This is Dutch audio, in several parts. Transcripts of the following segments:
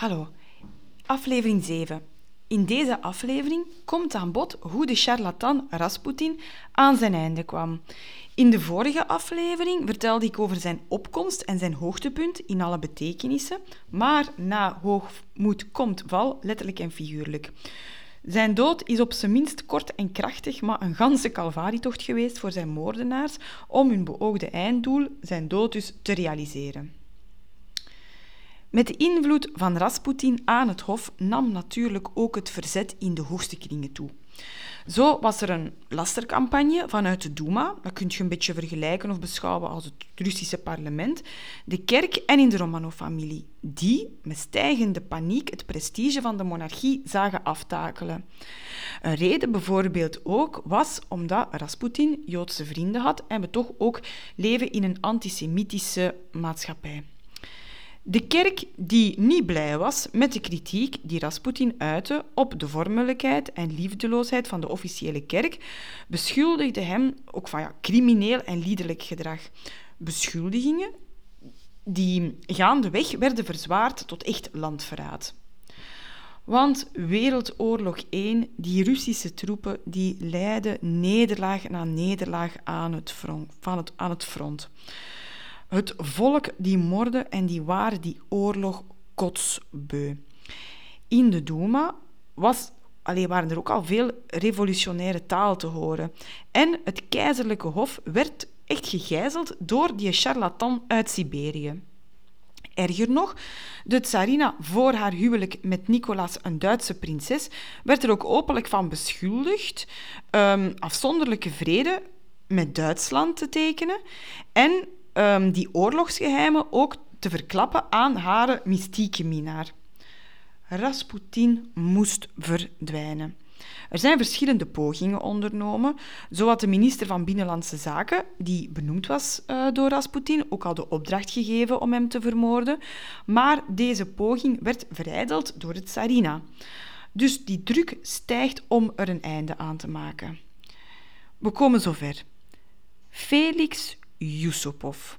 Hallo, aflevering 7. In deze aflevering komt aan bod hoe de charlatan Rasputin aan zijn einde kwam. In de vorige aflevering vertelde ik over zijn opkomst en zijn hoogtepunt in alle betekenissen, maar na hoogmoed komt val, letterlijk en figuurlijk. Zijn dood is op zijn minst kort en krachtig, maar een ganse calvarietocht geweest voor zijn moordenaars om hun beoogde einddoel, zijn dood dus, te realiseren. Met de invloed van Rasputin aan het hof nam natuurlijk ook het verzet in de hoogste kringen toe. Zo was er een lastercampagne vanuit de Duma, dat kun je een beetje vergelijken of beschouwen als het Russische parlement, de kerk en in de Romanov-familie, die met stijgende paniek het prestige van de monarchie zagen aftakelen. Een reden bijvoorbeeld ook was omdat Rasputin Joodse vrienden had en we toch ook leven in een antisemitische maatschappij. De kerk die niet blij was met de kritiek die Rasputin uitte op de vormelijkheid en liefdeloosheid van de officiële kerk, beschuldigde hem ook van ja, crimineel en liederlijk gedrag. Beschuldigingen die gaandeweg werden verzwaard tot echt landverraad. Want Wereldoorlog I, die Russische troepen, die leidden nederlaag na nederlaag aan het front. Van het, aan het front. Het volk die morde en die waren die oorlog kotsbeu. In de Duma was, allee, waren er ook al veel revolutionaire taal te horen. En het keizerlijke hof werd echt gegijzeld door die charlatan uit Siberië. Erger nog, de tsarina voor haar huwelijk met Nicolaas, een Duitse prinses, werd er ook openlijk van beschuldigd um, afzonderlijke vrede met Duitsland te tekenen en um, die oorlogsgeheimen ook te verklappen aan haar mystieke minnaar. Rasputin moest verdwijnen. Er zijn verschillende pogingen ondernomen. Zo de minister van Binnenlandse Zaken, die benoemd was uh, door Rasputin, ook al de opdracht gegeven om hem te vermoorden. Maar deze poging werd verijdeld door het Tsarina. Dus die druk stijgt om er een einde aan te maken. We komen zover. Felix Yusupov.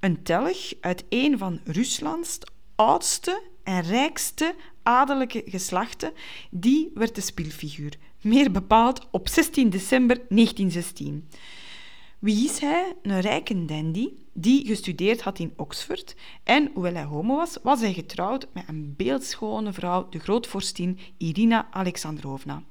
Een telg uit een van Ruslands oudste en rijkste adellijke geslachten, die werd de speelfiguur, meer bepaald op 16 december 1916. Wie is hij? Een rijke dandy die gestudeerd had in Oxford en, hoewel hij homo was, was hij getrouwd met een beeldschone vrouw, de grootvorstin Irina Alexandrovna.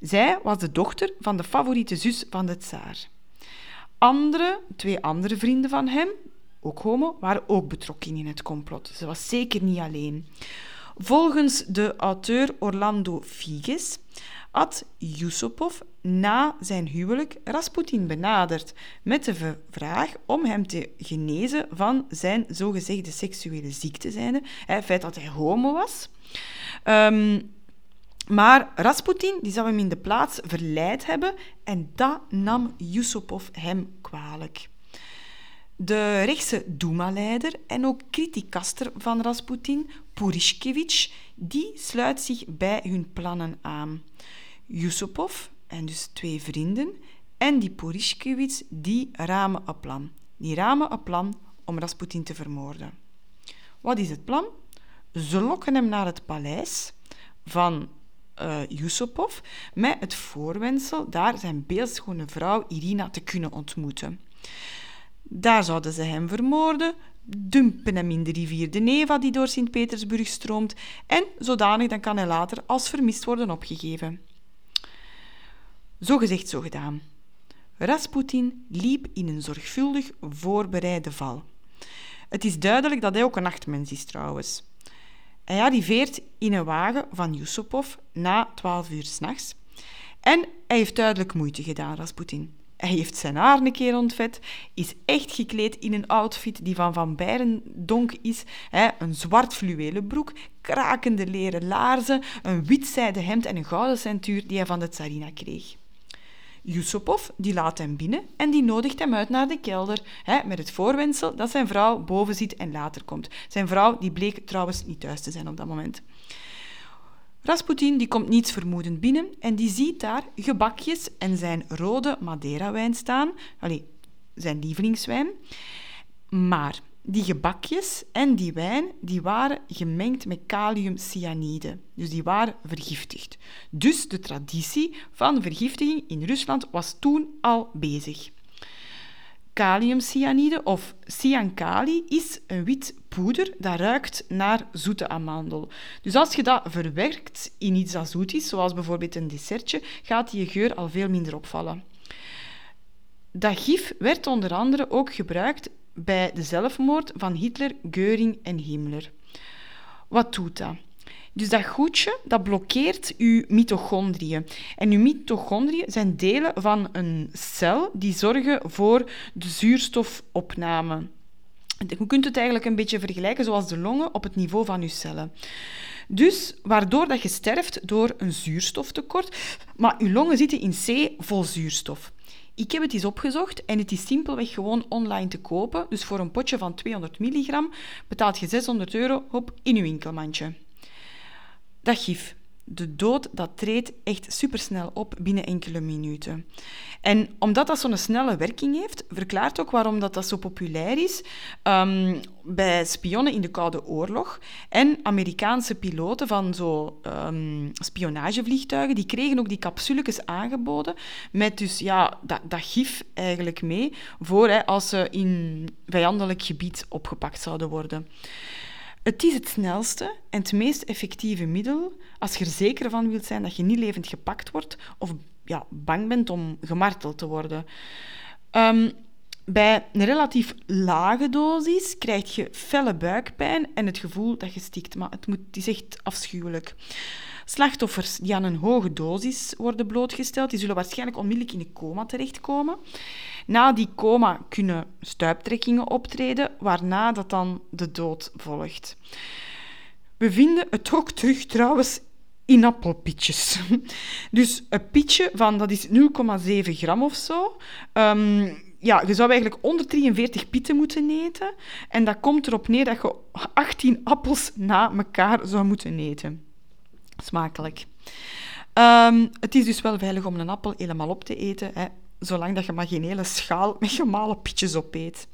Zij was de dochter van de favoriete zus van de tsaar. Andere, twee andere vrienden van hem, ook homo, waren ook betrokken in het complot. Ze was zeker niet alleen. Volgens de auteur Orlando Figes had Yusupov na zijn huwelijk Rasputin benaderd met de vraag om hem te genezen van zijn zogezegde seksuele ziekte zijnde, het feit dat hij homo was. Um, maar Rasputin die zou hem in de plaats verleid hebben en dat nam Yusupov hem kwalijk. De rechtse Duma-leider en ook criticaster van Rasputin, Purishkevich, die sluit zich bij hun plannen aan. Yusupov en dus twee vrienden en die Purishkevich die ramen een plan. Die ramen een plan om Rasputin te vermoorden. Wat is het plan? Ze lokken hem naar het paleis van uh, Yusupov met het voorwendsel daar zijn beeldschone vrouw Irina te kunnen ontmoeten. Daar zouden ze hem vermoorden, dumpen hem in de rivier de Neva die door Sint-Petersburg stroomt en zodanig dan kan hij later als vermist worden opgegeven. Zo gezegd, zo gedaan. Rasputin liep in een zorgvuldig voorbereide val. Het is duidelijk dat hij ook een nachtmens is trouwens. Hij arriveert in een wagen van Yusupov na twaalf uur s'nachts. En hij heeft duidelijk moeite gedaan, Rasputin. Hij heeft zijn haar een keer ontvet, is echt gekleed in een outfit die van Van Beirendonk is. Hè, een zwart fluwelen broek, krakende leren laarzen, een wit zijden hemd en een gouden centuur die hij van de tsarina kreeg. Yusupov die laat hem binnen en die nodigt hem uit naar de kelder, hè, met het voorwendsel dat zijn vrouw boven zit en later komt. Zijn vrouw die bleek trouwens niet thuis te zijn op dat moment. Rasputin die komt niets vermoedend binnen en die ziet daar gebakjes en zijn rode Madeira-wijn staan, zijn lievelingswijn. Maar die gebakjes en die wijn die waren gemengd met kaliumcyanide. Dus die waren vergiftigd. Dus de traditie van vergiftiging in Rusland was toen al bezig. Kaliumcyanide of cyankali is een wit poeder dat ruikt naar zoete amandel. Dus als je dat verwerkt in iets dat zoet is, zoals bijvoorbeeld een dessertje, gaat die geur al veel minder opvallen. Dat gif werd onder andere ook gebruikt bij de zelfmoord van Hitler, Geuring en Himmler. Wat doet dat? Dus dat goedje dat blokkeert uw mitochondriën. En uw mitochondriën zijn delen van een cel die zorgen voor de zuurstofopname. Je kunt het eigenlijk een beetje vergelijken zoals de longen op het niveau van uw cellen. Dus waardoor dat je sterft door een zuurstoftekort, maar uw longen zitten in C vol zuurstof. Ik heb het eens opgezocht en het is simpelweg gewoon online te kopen. Dus voor een potje van 200 milligram betaalt je 600 euro op in je winkelmandje. Dat gif, de dood, dat treedt echt supersnel op binnen enkele minuten. En omdat dat zo'n snelle werking heeft, verklaart ook waarom dat, dat zo populair is um, bij spionnen in de Koude Oorlog. En Amerikaanse piloten van zo um, spionagevliegtuigen, die kregen ook die capsuletjes aangeboden met dus ja, dat, dat gif eigenlijk mee voor hè, als ze in vijandelijk gebied opgepakt zouden worden. Het is het snelste en het meest effectieve middel als je er zeker van wilt zijn dat je niet levend gepakt wordt of ja, bang bent om gemarteld te worden. Um, bij een relatief lage dosis krijg je felle buikpijn en het gevoel dat je stikt. Maar het, moet, het is echt afschuwelijk. Slachtoffers die aan een hoge dosis worden blootgesteld, die zullen waarschijnlijk onmiddellijk in een coma terechtkomen. Na die coma kunnen stuiptrekkingen optreden, waarna dat dan de dood volgt. We vinden het ook terug trouwens in appelpietjes. Dus een pietje van, dat is 0,7 gram of zo. Um, ja, je zou eigenlijk 143 pieten moeten eten. En dat komt erop neer dat je 18 appels na elkaar zou moeten eten. Smakelijk. Um, het is dus wel veilig om een appel helemaal op te eten, hè, zolang dat je maar geen hele schaal met gemalen pietjes opeet.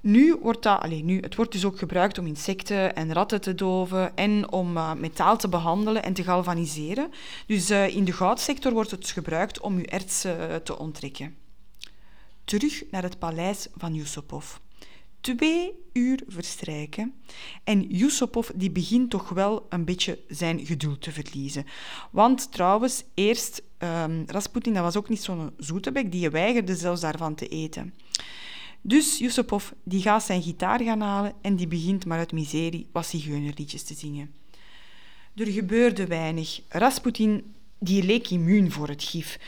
Nu wordt dat, allez, nu, het wordt dus ook gebruikt om insecten en ratten te doven en om uh, metaal te behandelen en te galvaniseren. Dus uh, in de goudsector wordt het gebruikt om je ertsen uh, te onttrekken. Terug naar het paleis van Yusupov. Twee uur verstrijken en Yusupov die begint toch wel een beetje zijn geduld te verliezen. Want trouwens, eerst um, Rasputin, dat was ook niet zo'n zoetebek, die weigerde zelfs daarvan te eten. Dus Yusupov die gaat zijn gitaar gaan halen en die begint maar uit miserie wat zigeunerliedjes te zingen. Er gebeurde weinig. Rasputin die leek immuun voor het gif.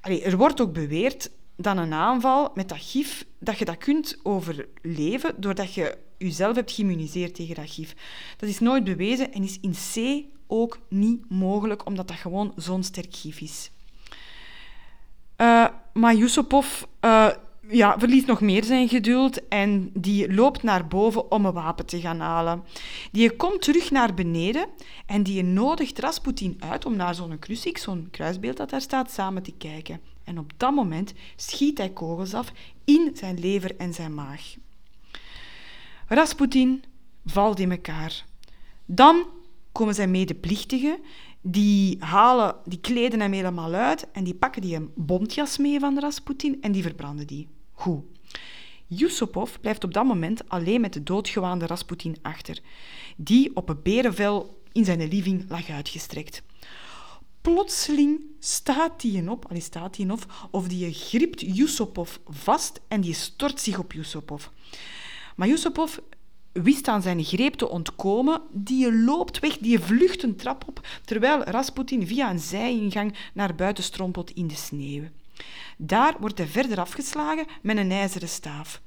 Allee, er wordt ook beweerd dat een aanval met dat gif, dat je dat kunt overleven doordat je jezelf hebt geïmmuniseerd tegen dat gif. Dat is nooit bewezen en is in C ook niet mogelijk, omdat dat gewoon zo'n sterk gif is. Uh, maar Yusupov uh, ja, verliest nog meer zijn geduld en die loopt naar boven om een wapen te gaan halen. Die komt terug naar beneden en die nodigt Rasputin uit om naar zo'n crucix, zo'n kruisbeeld dat daar staat, samen te kijken. En op dat moment schiet hij kogels af in zijn lever en zijn maag. Rasputin valt in elkaar. Dan komen zijn medeplichtigen die, halen, die kleden hem helemaal uit en die pakken die een bontjas mee van Rasputin en die verbranden die. Goed. Yusupov blijft op dat moment alleen met de doodgewaande Rasputin achter, die op een berenvel in zijn living lag uitgestrekt. Plotseling staat hij op, staat of die gript Yusupov vast en die stort zich op Yusupov. Maar Yusupov wist aan zijn greep te ontkomen, die loopt weg, die vlucht een trap op, terwijl Rasputin via een zijingang naar buiten strompelt in de sneeuw. Daar wordt hij verder afgeslagen met een ijzeren staaf.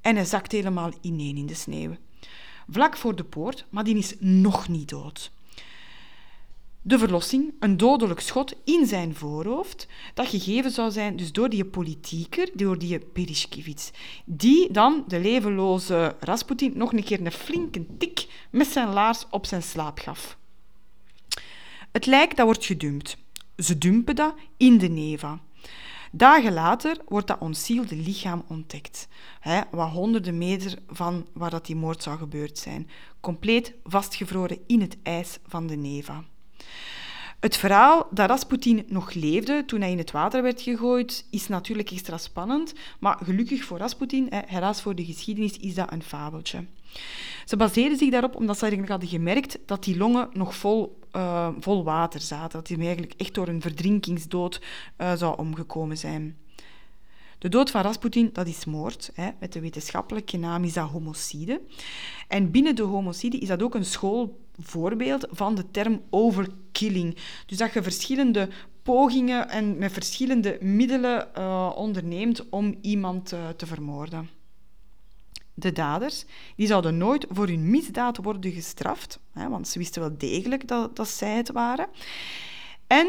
En hij zakt helemaal ineen in de sneeuw. Vlak voor de poort, maar die is nog niet dood. De verlossing, een dodelijk schot in zijn voorhoofd, dat gegeven zou zijn dus door die politieker, door die Perishkevits, die dan de levenloze Rasputin nog een keer een flinke tik met zijn laars op zijn slaap gaf. Het lijk dat wordt gedumpt. Ze dumpen dat in de Neva. Dagen later wordt dat ontzielde lichaam ontdekt, hè, wat honderden meter van waar dat die moord zou gebeurd zijn, compleet vastgevroren in het ijs van de Neva. Het verhaal dat Rasputin nog leefde toen hij in het water werd gegooid, is natuurlijk extra spannend. Maar gelukkig voor Rasputin, helaas voor de geschiedenis, is dat een fabeltje. Ze baseerden zich daarop omdat ze eigenlijk hadden gemerkt dat die longen nog vol, uh, vol water zaten. Dat hij eigenlijk echt door een verdrinkingsdood uh, zou omgekomen zijn. De dood van Rasputin, dat is moord. Hè. Met de wetenschappelijke naam is dat homicide. En binnen de homicide is dat ook een schoolvoorbeeld van de term overkilling. Dus dat je verschillende pogingen en met verschillende middelen uh, onderneemt om iemand te vermoorden. De daders die zouden nooit voor hun misdaad worden gestraft, hè, want ze wisten wel degelijk dat, dat zij het waren. En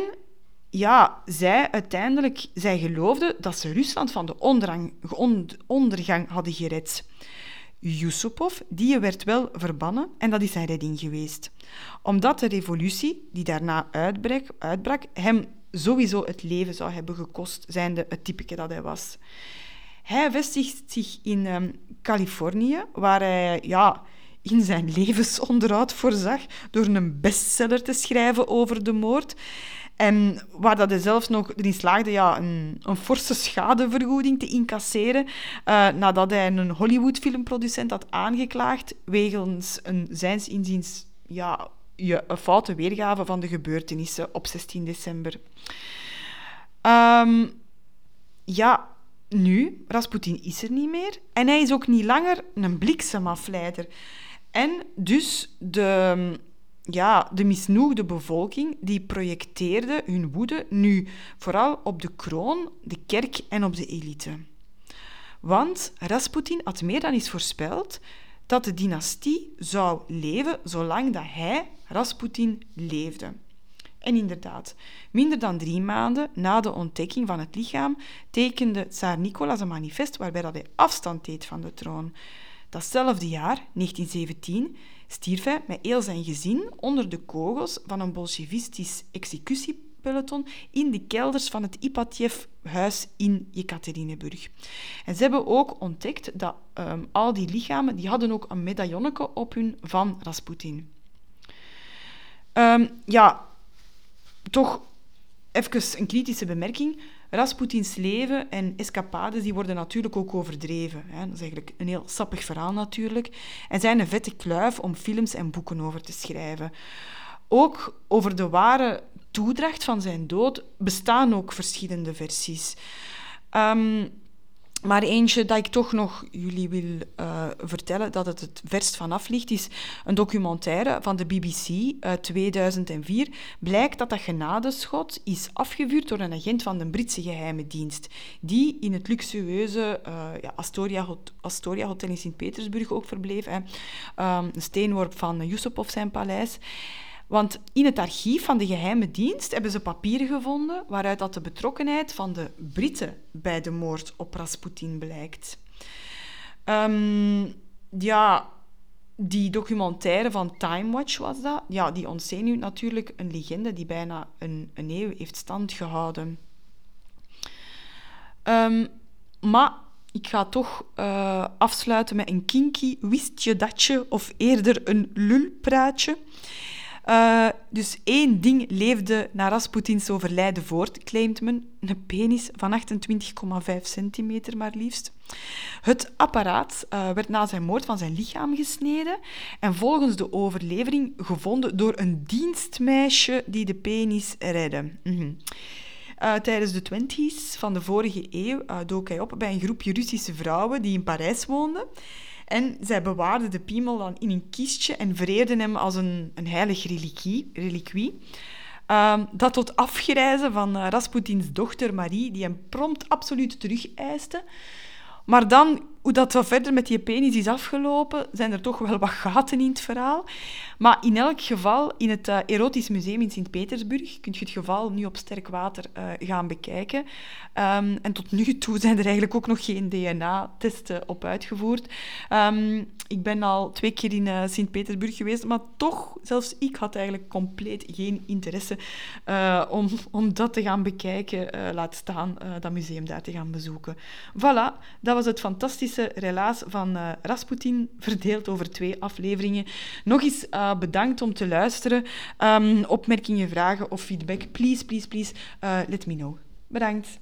ja, zij uiteindelijk, zij geloofden dat ze Rusland van de ondergang, ondergang hadden gered. Yusupov, die werd wel verbannen en dat is zijn redding geweest. Omdat de revolutie die daarna uitbrak, uitbrak hem sowieso het leven zou hebben gekost, zijnde het typeke dat hij was. Hij vestigt zich in um, Californië, waar hij ja, in zijn levensonderhoud voorzag door een bestseller te schrijven over de moord. En waar dat hij zelfs nog erin slaagde ja, een, een forse schadevergoeding te incasseren uh, nadat hij een Hollywood-filmproducent had aangeklaagd wegens een zijns inziens ja, je, een foute weergave van de gebeurtenissen op 16 december. Um, ja, nu, Rasputin is er niet meer en hij is ook niet langer een bliksemafleider. En dus de, ja, de misnoegde bevolking die projecteerde hun woede nu vooral op de kroon, de kerk en op de elite. Want Rasputin had meer dan eens voorspeld dat de dynastie zou leven zolang dat hij, Rasputin, leefde. En inderdaad, minder dan drie maanden na de ontdekking van het lichaam tekende Tsar Nicolas een manifest waarbij dat hij afstand deed van de troon. Datzelfde jaar, 1917, stierf hij met heel zijn gezin onder de kogels van een bolsjevistisch executiepeloton in de kelders van het Ipatjev-huis in Jekaterinburg. En ze hebben ook ontdekt dat um, al die lichamen die hadden ook een medaillonnetje op hun van Rasputin. Um, ja, toch even een kritische bemerking. Rasputins leven en escapades die worden natuurlijk ook overdreven. Hè. Dat is eigenlijk een heel sappig verhaal natuurlijk. En zijn een vette kluif om films en boeken over te schrijven. Ook over de ware toedracht van zijn dood bestaan ook verschillende versies. Um, maar eentje dat ik toch nog jullie wil uh, vertellen, dat het het verst vanaf ligt, is een documentaire van de BBC uit 2004. Blijkt dat dat genadeschot is afgevuurd door een agent van de Britse geheime dienst, die in het luxueuze uh, ja, Astoria, Astoria, Hotel in Sint-Petersburg ook verbleef. Hè. Um, een steenworp van Yusupov zijn paleis. Want in het archief van de geheime dienst hebben ze papieren gevonden waaruit dat de betrokkenheid van de Britten bij de moord op Rasputin blijkt. Um, ja, die documentaire van Time Watch was dat. Ja, die ontzenuwt natuurlijk een legende die bijna een, een eeuw heeft stand gehouden. Um, maar ik ga toch uh, afsluiten met een kinky wist je datje of eerder een lulpraatje. Uh, dus één ding leefde na Rasputins overlijden voort, claimt men. Een penis van 28,5 centimeter maar liefst. Het apparaat uh, werd na zijn moord van zijn lichaam gesneden en volgens de overlevering gevonden door een dienstmeisje die de penis redde. -hmm. uh, tijdens de twenties van de vorige eeuw dook hij op bij een groepje Russische vrouwen die in Parijs woonden. En zij bewaarden de piemel dan in een kistje en vereerden hem als een, een heilig reliquie. reliquie. Um, dat tot afgrijzen van uh, Rasputins dochter Marie, die hem prompt absoluut terug eiste. Maar dan hoe dat zo verder met die penis is afgelopen, zijn er toch wel wat gaten in het verhaal. Maar in elk geval, in het uh, Erotisch Museum in Sint-Petersburg kun je het geval nu op sterk water uh, gaan bekijken. Um, en tot nu toe zijn er eigenlijk ook nog geen DNA-testen op uitgevoerd. Um, ik ben al twee keer in uh, Sint-Petersburg geweest, maar toch, zelfs ik had eigenlijk compleet geen interesse om, om dat te gaan bekijken, laat staan dat museum daar te gaan bezoeken. Voilà, dat was het fantastische relaas van Rasputin, verdeeld over twee afleveringen. Nog eens bedankt om te luisteren. Um, opmerkingen, vragen of feedback, please, please, please, uh, let me know. Bedankt.